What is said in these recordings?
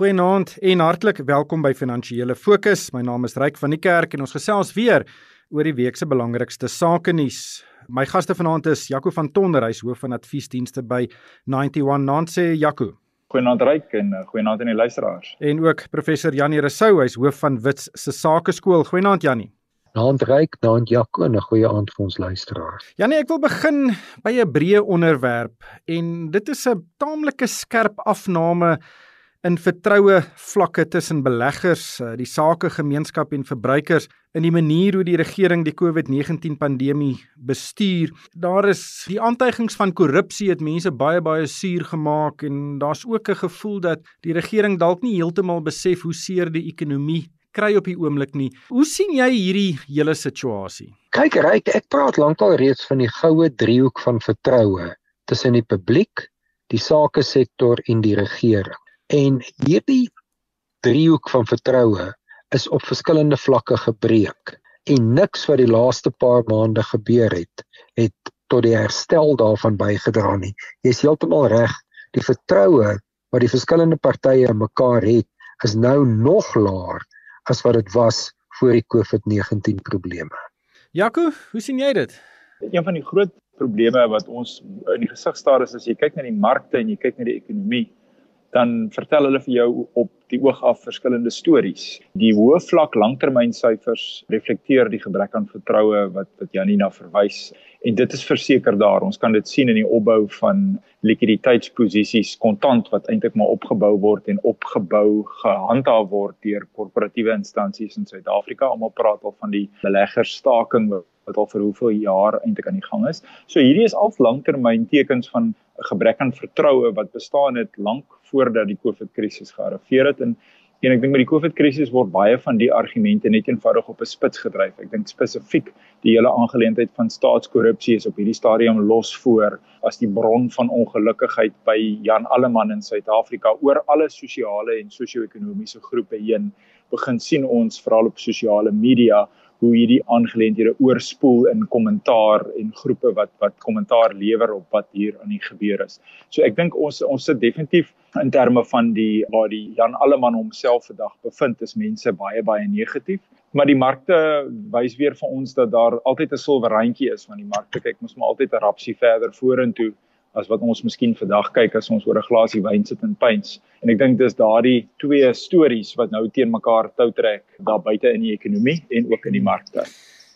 Goeienaand en hartlik welkom by Finansiële Fokus. My naam is Ryk van die Kerk en ons gesels weer oor die week se belangrikste sake nuus. My gaste vanaand is Jaco van Tonder, hy's hoof van adviesdienste by 91 Nanse Jaco. Goeienaand Ryk en uh, goeienaand aan die luisteraars. En ook professor Janie Resou, hy's hoof van Wits se Sakeskool. Goeienaand Janie. Naand Ryk, naand Jaco en 'n goeie aand vir ons luisteraars. Janie, ek wil begin by 'n breë onderwerp en dit is 'n taamlike skerp afname in vertroue vlakke tussen beleggers, eh, die sakegemeenskap en verbruikers in die manier hoe die regering die COVID-19 pandemie bestuur. Daar is die aantuigings van korrupsie het mense baie baie suur gemaak en daar's ook 'n gevoel dat die regering dalk nie heeltemal besef hoe seer die ekonomie kry op die oomblik nie. Hoe sien jy hierdie hele situasie? Kyk, Ryk, ek praat lankal reeds van die goue driehoek van vertroue tussen die publiek, die sake sektor en die regering. En hierdie driehoek van vertroue is op verskillende vlakke gebreek en niks wat die laaste paar maande gebeur het, het tot die herstel daarvan bygedra nie. Jy is heeltemal reg. Die vertroue wat die verskillende partye in mekaar het, is nou nog laer as wat dit was voor die COVID-19 probleme. Jaco, hoe sien jy dit? Een van die groot probleme wat ons in die gesig staar is as jy kyk na die markte en jy kyk na die ekonomie, dan vertel hulle vir jou op die oog af verskillende stories. Die hoë vlak langtermynsyfers reflekteer die gebrek aan vertroue wat wat Janina verwys en dit is verseker daar. Ons kan dit sien in die opbou van likwiditeitsposisies kontant wat eintlik maar opgebou word en opgebou gehandhaaf word deur korporatiewe instansies in Suid-Afrika. Almal praat al van die beleggersstaking wat al vir hoeveel jaar eintlik aan die gang is. So hierdie is al langtermyn tekens van 'n gebrek aan vertroue wat bestaan het lank voordat die COVID-krisis gearriveer het en En ek dink met die COVID-krisis word baie van die argumente net eenvoudig op 'n spits gedryf. Ek dink spesifiek die hele aangeleentheid van staatskorrupsie is op hierdie stadium los voor as die bron van ongelukkigheid by Jan Alleman in Suid-Afrika oor alle sosiale en sosio-ekonomiese groepe heen begin sien ons veral op sosiale media hoe hierdie aangeleenthede oorspoel in kommentaar en groepe wat wat kommentaar lewer op wat hier aan die gebeur is. So ek dink ons ons sit definitief in terme van die waar die Jan Alleman homself vandag bevind is mense baie baie negatief, maar die markte wys weer vir ons dat daar altyd 'n silwerrandjie is want die markte kyk mos maar altyd 'n rapsie verder vorentoe as wat ons miskien vandag kyk as ons oor 'n glasie wyn sit en pyns. En ek dink dis daardie twee stories wat nou teen mekaar tou trek daar buite in die ekonomie en ook in die markte.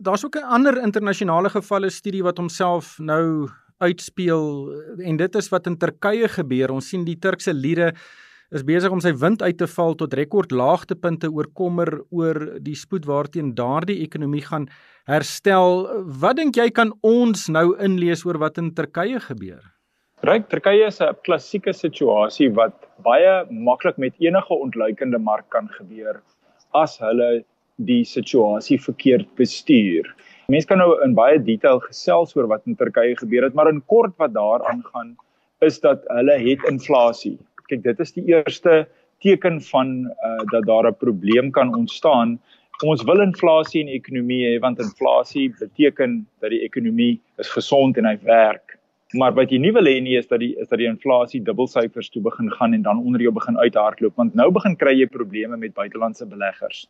Daar's ook 'n ander internasionale gevalle studie wat homself nou uitspeel en dit is wat in Turkye gebeur. Ons sien die Turkse lire is besig om sy wind uit te val tot rekordlaagtepunte oor kommer oor die spoed waarteen daardie ekonomie gaan herstel. Wat dink jy kan ons nou inlees oor wat in Turkye gebeur? Ryk Turkye is 'n klassieke situasie wat baie maklik met enige ontluikende mark kan gebeur as hulle die situasie verkeerd bestuur. Mense kan nou in baie detail gesels oor wat in Turkye gebeur het, maar in kort wat daar aangaan is dat hulle het inflasie. Kyk, dit is die eerste teken van uh, dat daar 'n probleem kan ontstaan. Ons wil inflasie in die ekonomie hê want inflasie beteken dat die ekonomie is gesond en hy werk. Maar wat jy nie wil hê nie is dat die is dat die inflasie dubbelsyfers toe begin gaan en dan onder jou begin uithardloop want nou begin kry jy probleme met buitelandse beleggers.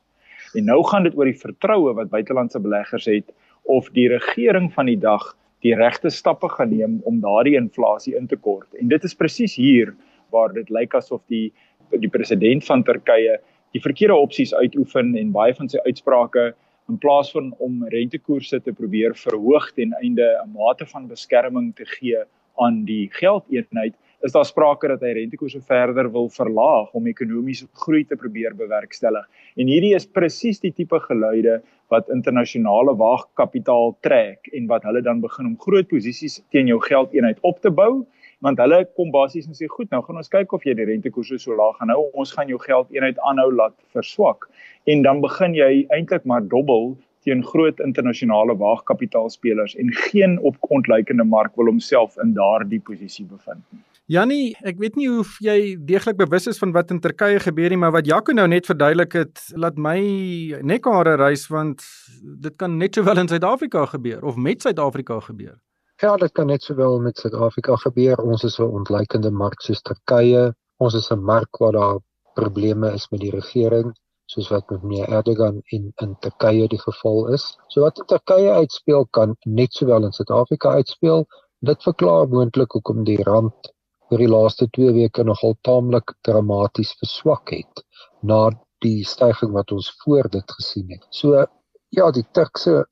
En nou gaan dit oor die vertroue wat buitelandse beleggers het of die regering van die dag die regte stappe gaan neem om daardie inflasie in te kort. En dit is presies hier waar dit lyk asof die die president van Turkye die verkeerde opsies uitoefen en baie van sy uitsprake in plaas van om rentekoerse te probeer verhoog ten einde 'n mate van beskerming te gee aan die geldeenheid, is daar sprake dat hy rentekoerse verder wil verlaag om ekonomiese groei te probeer bewerkstellig. En hierdie is presies die tipe geluide wat internasionale waagkapitaal trek en wat hulle dan begin om groot posisies teen jou geldeenheid op te bou want hulle kom basies en sê goed nou gaan ons kyk of jy die rentekoerse so laag gaan hou ons gaan jou geld eenheid aanhou laat verswak en dan begin jy eintlik maar dobbel teen groot internasionale waagkapitaalspelers en geen op ontluikende mark wil homself in daardie posisie bevind nie. Jannie, ek weet nie of jy deeglik bewus is van wat in Turkye gebeur nie, maar wat Jaco nou net verduidelik het, laat my nekhare rys want dit kan net sowel in Suid-Afrika gebeur of met Suid-Afrika gebeur. Ja, dit kan net sowel met Suid-Afrika gebeur. Ons is 'n ontleikende mark soos Turkye. Ons is 'n mark waar daar probleme is met die regering soos wat met meneer Erdogan in in Turkye die geval is. So wat in Turkye uitspeel kan net sowel in Suid-Afrika uitspeel. Dit verklaar moontlik hoekom die rand oor die laaste 2 weke nogal taamlik dramaties verswak het na die stygings wat ons voor dit gesien het. So ja, die Turkse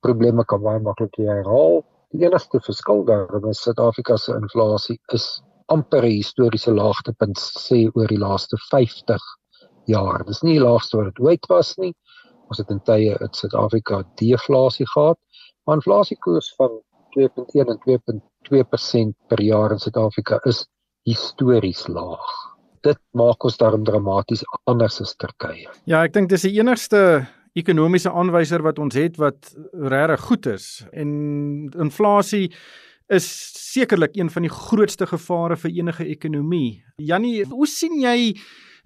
probleme kan baie maklik herhaal. Die enigste verskil daarin is Suid-Afrika se inflasie is amper 'n historiese laagtepunt sê oor die laaste 50 jaar. Dis nie die laagste wat dit ooit was nie. Ons het in tye in Suid-Afrika deflasie gehad, maar inflasiekoers van 2.1 en 2.2% per jaar in Suid-Afrika is histories laag. Dit maak ons daarom dramaties anders as Turkye. Ja, ek dink dis die enigste ekonomiese aanwyser wat ons het wat regtig goed is en inflasie is sekerlik een van die grootste gevare vir enige ekonomie. Jannie, hoe sien jy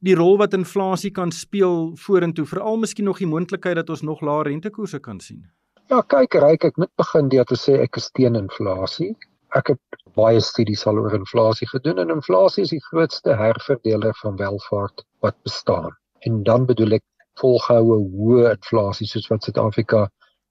die rol wat inflasie kan speel vorentoe, veral miskien nog die moontlikheid dat ons nog lae rentekoerse kan sien. Ja, kyk, ryk ek moet begin deur te sê ek is teen inflasie. Ek het baie studies al oor inflasie gedoen en inflasie is die grootste herverdeler van welvaart wat bestaan. En dan bedoel ek volgehoue hoë inflasie soos wat Suid-Afrika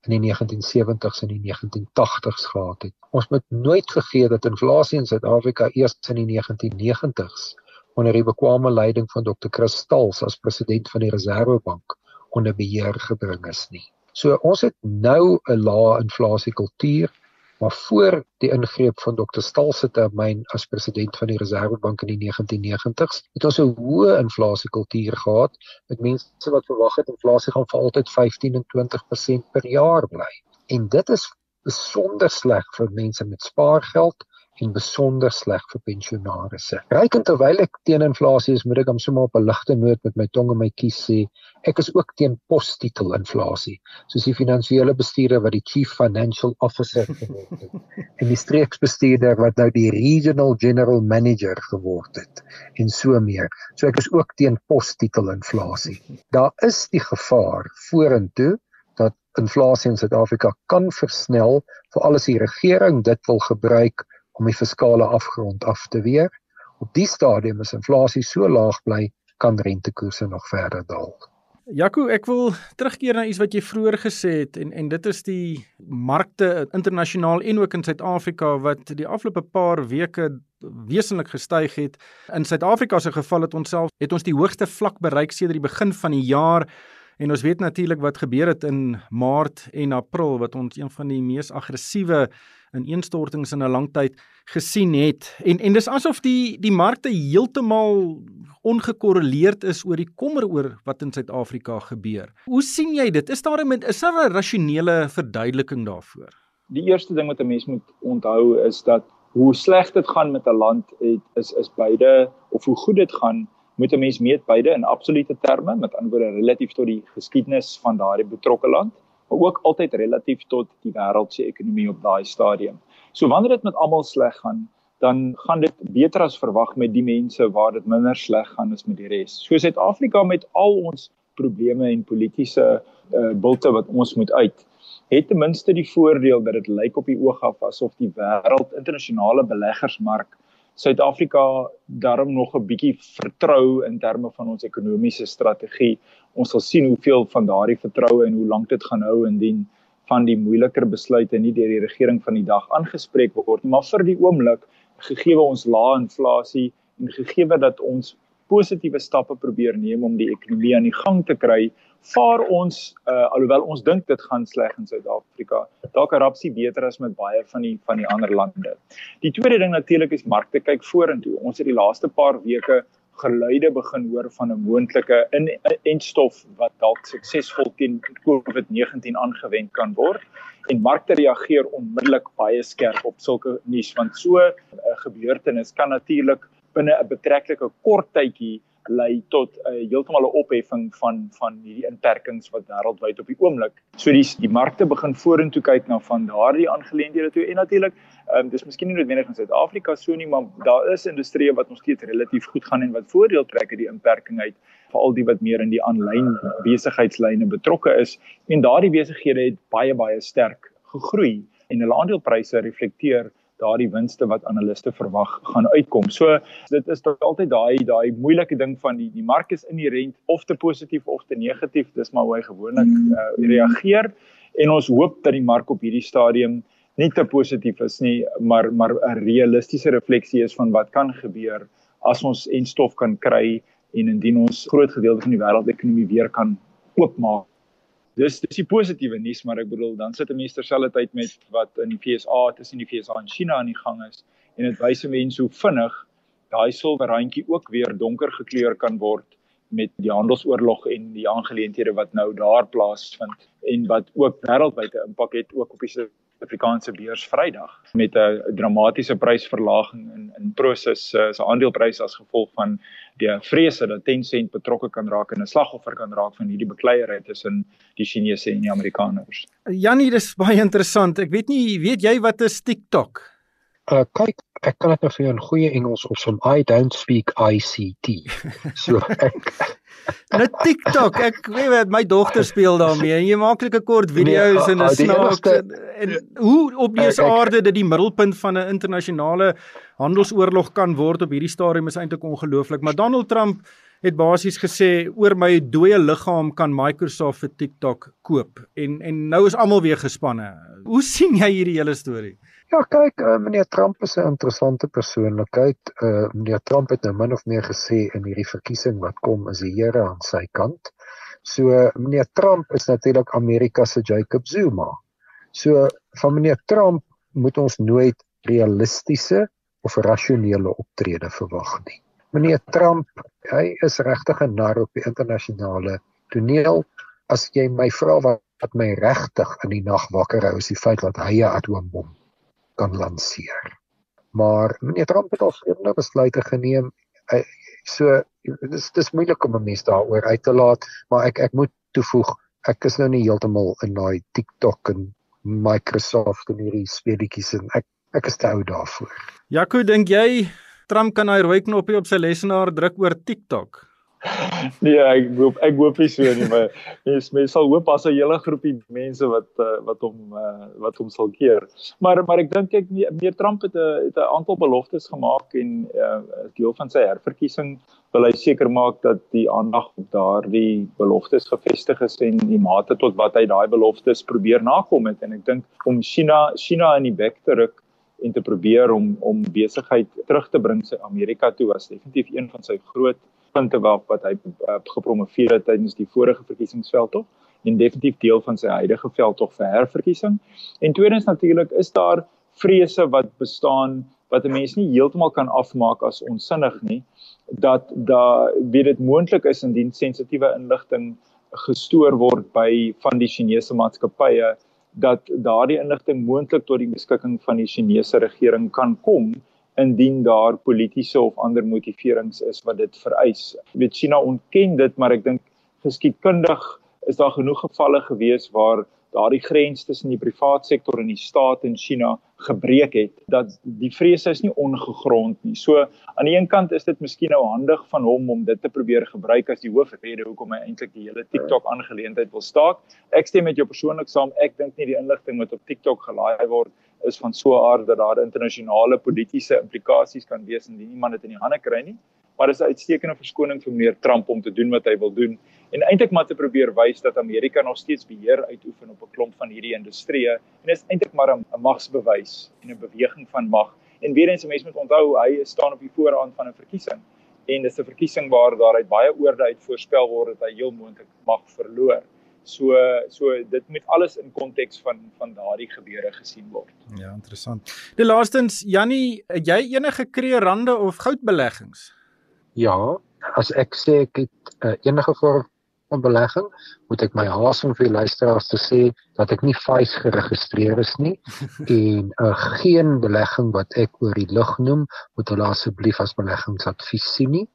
in die 1970s en die 1980s gehad het. Ons moet nooit vergeet dat inflasie in Suid-Afrika eers in die 1990s onder die bekwame leiding van Dr. Chris Stals as president van die Reserwebank onder beheer gebring is nie. So ons het nou 'n lae inflasie kultuur, maar voor die ingreep van Dr. Stals se termyn as president van die Reserwebank in die 1990s, het ons 'n hoë inflasie kultuur gehad met mense wat verwag het inflasie gaan vir altyd 15 en 20% per jaar bly. En dit is besonder sleg vir mense met spaargeld en besonder sleg vir pensionaarsse. Ryk en terwyl ek teen inflasie is, moet ek hom sommer op 'n ligte noot met my tong in my kies sê, ek is ook teen posttitel inflasie, soos die finansiële bestuurder wat die chief financial officer geword het en die streeksbestuurder wat nou die regional general manager geword het en so meer. So ek is ook teen posttitel inflasie. Daar is die gevaar vorentoe dat inflasie in Suid-Afrika kan versnel vir alles die regering dit wil gebruik om die fiskale afgrond af te weer. Op die stadium is inflasie so laag bly, kan rentekoerse nog verder daal. Jaco, ek wil terugkeer na iets wat jy vroeër gesê het en en dit is die markte internasionaal en ook in Suid-Afrika wat die afgelope paar weke wesentlik gestyg het. In Suid-Afrika se geval het ons self het ons die hoogste vlak bereik sedert die begin van die jaar en ons weet natuurlik wat gebeur het in Maart en April wat ons een van die mees aggressiewe ineenstortings in 'n lang tyd gesien het. En en dis asof die die markte heeltemal ongekorreleerd is oor die kommer oor wat in Suid-Afrika gebeur. Hoe sien jy dit? Is daar 'n is daar 'n rasionele verduideliking daarvoor? Die eerste ding wat 'n mens moet onthou is dat hoe sleg dit gaan met 'n land het, is is beide of hoe goed dit gaan moet 'n mens meet beide in absolute terme met ander woorde relatief tot die geskiedenis van daardie betrokke land maar ook altyd relatief tot die wêreld se ekonomie op daai stadium. So wanneer dit met almal sleg gaan, dan gaan dit beter as verwag met die mense waar dit minder sleg gaan as met die res. So Suid-Afrika met al ons probleme en politieke uh, bulte wat ons moet uit het ten minste die voordeel dat dit lyk op die oog af asof die wêreld internasionale beleggersmark Suid-Afrika daarom nog 'n bietjie vertrou in terme van ons ekonomiese strategie. Ons sal sien hoeveel van daardie vertroue en hoe lank dit gaan hou indien van die moeiliker besluite nie deur die regering van die dag aangespreek word nie, maar vir die oomblik gegee ons lae inflasie en gegee dat ons positiewe stappe probeer neem om die ekonomie aan die gang te kry, vaar ons uh, alhoewel ons dink dit gaan sleg in Suid-Afrika dalk 'n rapsie beter as met baie van die van die ander lande. Die tweede ding natuurlik is markte kyk vorentoe. Ons het die laaste paar weke geluide begin hoor van 'n moontlike inentstof wat dalk suksesvol teen COVID-19 aangewend kan word en markte reageer onmiddellik baie skerp op sulke nuus want so 'n uh, gebeurtenis kan natuurlik binne 'n betreklike kort tydjie lei tot 'n uh, heeltemal 'n opheffing van van hierdie inperkings wat wêreldwyd op die oomblik. So die die markte begin vorentoe kyk na van daardie aangeleenthede toe en natuurlik, ehm um, dis miskien nie noodwendig in Suid-Afrika so nie, maar daar is industrieë wat nog steeds relatief goed gaan en wat voordeel trek uit die inperking uit vir al die wat meer in die aanlyn besigheidslyne betrokke is en daardie besighede het baie baie sterk gegroei en hulle aandelepryse reflekteer daardie winste wat analiste verwag gaan uitkom. So dit is tot altyd daai daai moeilike ding van die die mark is inherënt of te positief of te negatief. Dis maar hoe hy gewoonlik uh, reageer en ons hoop dat die mark op hierdie stadium nie te positief is nie, maar maar 'n realistiese refleksie is van wat kan gebeur as ons en stof kan kry en indien ons groot gedeelte van die wêreldekonomie weer kan oopmaak. Dis dis die positiewe nuus, maar ek bedoel dan sit 'n mens terselfdertyd met wat in die FSA tussen die FSA en China aan die gang is en dit wys mense hoe vinnig daai silwer randjie ook weer donker gekleur kan word met die handelsoorlog en die aangeleenthede wat nou daar plaasvind en wat ook wêreldwyd 'n impak het ook op die Suid-Afrikaanse beurs Vrydag met 'n dramatiese prysverlaging in in Prosus uh, se aandeleprys as gevolg van die vrese dat Tencent betrokke kan raak en 'n slagoffer kan raak van hierdie bekleierery tussen die Chinese en die Amerikaners. Janie, dis baie interessant. Ek weet nie, weet jy wat is TikTok? Uh kyk, ek kan dit nou vir jou in goeie Engels opsom. I don't speak ICT. So ek Nou TikTok, ek weet wat my dogter speel daarmee en jy maak net 'n kort video's nee, en 'n snaaks en, en hoe op dese aarde dit die middelpunt van 'n internasionale handelsoorlog kan word op hierdie stadium is eintlik ongelooflik. Maar Donald Trump het basies gesê oor my dooie liggaam kan Microsoft vir TikTok koop en en nou is almal weer gespanne. Hoe sien jy hierdie hele storie? Ja, kyk, uh, meneer Trump is 'n interessante persoonlikheid. Uh meneer Trump het nou min of meer gesê in hierdie verkiesing wat kom is die Here aan sy kant. So uh, meneer Trump is natuurlik Amerika se Jacob Zuma. So van meneer Trump moet ons nooit realistiese of rasionele optrede verwag nie. Meneer Trump, hy is regtig 'n nar op die internasionale toneel. As jy my vra wat, my regtig in die nag wakker hou, is die feit dat hy 'n atoombom kan lanseer. Maar meneer Trump het al vreemde besluite geneem. So dis dis moeilik om 'n mens daaroor uit te laat, maar ek ek moet toevoeg, ek is nou nie heeltemal in daai TikTok en Microsoft en hierdie speletjies en ek ek is te oud daarvoor. Jaco, dink jy Trump kan hy rooi knoppie op sy lesenaar druk oor TikTok? nee, ek hoop ek hoop nie so nie, maar mens mens sal hoop as 'n hele groepie mense wat uh, wat hom uh, wat hom sal keer. Maar maar ek dink ek meer Trump het 'n het 'n aantal beloftes gemaak en uh, deel van sy herverkiesing wil hy seker maak dat die aandag op daardie beloftes gefestig is en die mate tot wat hy daai beloftes probeer nakom het en ek dink om China China in die bek te ruk en te probeer om om besigheid terug te bring sy Amerika toe was definitief een van sy groot punte waarop wat hy uh, gepromoveer het tydens die vorige verkiesingsveldtog en definitief deel van sy huidige veldtog vir herverkiesing. En tweedens natuurlik is daar vrese wat bestaan wat 'n mens nie heeltemal kan afmaak as onsinnig nie dat da weet dit moontlik is indien sensitiewe inligting gestoor word by van die Chinese maatskappye dat daardie inligting moontlik tot die beskikking van die Chinese regering kan kom indien daar politieke of ander motiverings is wat dit vereis. Jy weet China ontken dit, maar ek dink geskiedkundig is daar genoeg gevalle gewees waar daardie grens tussen die privaat sektor en die staat in China gebreek het dat die vrese is nie ongegrond nie. So aan die een kant is dit miskien nou handig van hom om dit te probeer gebruik as die hoofrede hoekom hy eintlik die hele TikTok aangeleentheid wil staak. Ek stem met jou persoonlik saam. Ek dink nie die inligting wat op TikTok gelaai word is van so 'n aard dat daar internasionale politieke implikasies kan wees indien iemand dit in die hande kry nie. Maar dis 'n uitstekende verskoning vir meneer Trump om te doen wat hy wil doen en eintlik maar te probeer wys dat Amerika nog steeds beheer uitoefen op 'n klomp van hierdie industrieë en dit is eintlik maar 'n magsbewys en 'n beweging van mag. En weer eens, mense moet onthou hy staan op die voorrand van 'n verkiesing en dis 'n verkiesing waar daar uit baie oorde uit voorspel word dat hy heel moontlik mag verloor. So so dit moet alles in konteks van van daardie gebeure gesien word. Ja, interessant. Die laastens Jannie, jy enige kreerande of goudbeleggings? Ja, as ek sê ek het uh, enige vorm van belegging, moet ek my haas om vir luisteraars te sê dat ek nie fees geregistreer is nie en uh, geen belegging wat ek oor die lug noem, moet hulle asseblief as beleggingsadvies sien nie,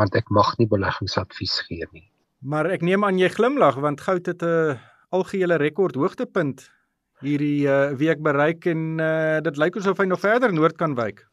want ek mag nie beleggingsadvies gee nie. Maar ek neem aan jy glimlag want goud het 'n algehele rekord hoogtepunt hierdie uh, week bereik en uh, dit lyk asof hy nog verder noord kan wyk.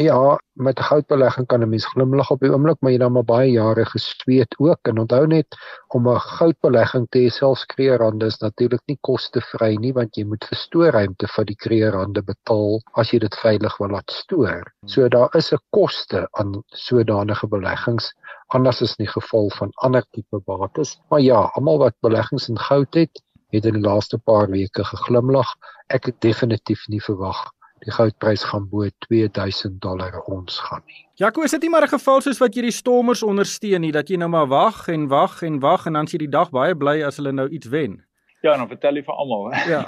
Ja, met goudbelegging kan 'n mens glimlag op die oomblik, maar jy dan maar baie jare gesweet ook en onthou net om 'n goudbelegging te hê selfs kreerande is natuurlik nie kostevry nie want jy moet verstoorruimte vir die kreerande betaal as jy dit veilig wil laat stoor. So daar is 'n koste aan sodanige beleggings anders is nie geval van ander tipe bates. Maar ja, almal wat beleggings in goud het, het in die laaste paar weke geglimlag. Ek het definitief nie verwag die goudprys gaan bo 2000 dollar ons gaan nie. Jaco, is dit nie maar 'n geval soos wat jy die stormers ondersteun nie dat jy nou maar wag en wag en wag en dan sien jy die dag baie bly as hulle nou iets wen? Ja, dan vertel jy vir almal. Ja.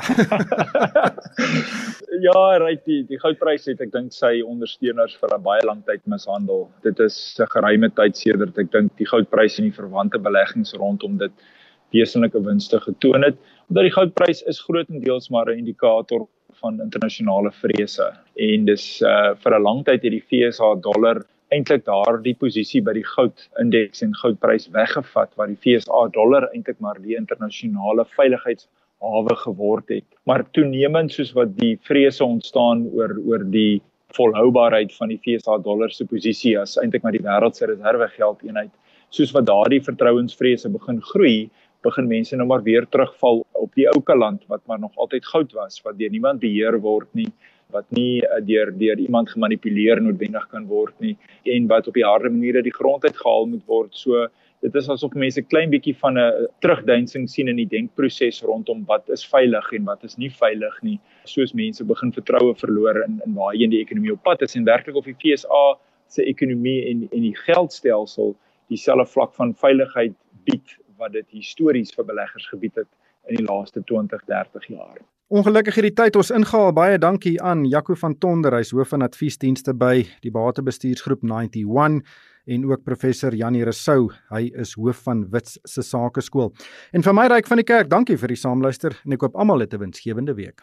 ja, right, die die goudprys het ek dink sy ondersteuners vir 'n baie lang tyd mishandel. Dit is 'n geruime tyd sedert ek dink die goudprys en die verwante beleggings rondom dit wesenlike winste getoon het. Omdat die goudprys is grootendeels maar 'n indikator van internasionale vrese en dis uh vir 'n lang tyd het die FSA dollar eintlik daardie posisie by die goud indeks en goudprys weggevat waar die FSA dollar eintlik maar die internasionale veiligheidshawe geword het. Maar toenemend soos wat die vrese ontstaan oor oor die volhoubaarheid van die FSA dollar se posisie as eintlik maar die wêreld se reservegeld eenheid, soos wat daardie vertrouensvrese begin groei, begin mense nou maar weer terugval op die ou kaland wat maar nog altyd goud was wat deur niemand beheer word nie wat nie uh, deur deur iemand gemanipuleer noodwendig kan word nie en wat op die harde maniere die grond uitgehaal moet word so dit is asof mense klein bietjie van 'n terugduinsing sien in die denkproses rondom wat is veilig en wat is nie veilig nie soos mense begin vertroue verloor in in waarheen die ekonomie op pad is en werklik of die FSA se ekonomie en en die geldstelsel dieselfde vlak van veiligheid bied wat dit histories vir beleggers gebied het in die laaste 20, 30 jaar. Ongelukkig hierdie tyd ons ingehaal. Baie dankie aan Jaco van Tonder, hy's hoof van adviesdienste by die Batebestuursgroep 91 en ook professor Janie Resou, hy is hoof van Wits se Sakeskool. En vir my ryk van die kerk, dankie vir die saamluister en ek hoop almal het 'n winsgewende week.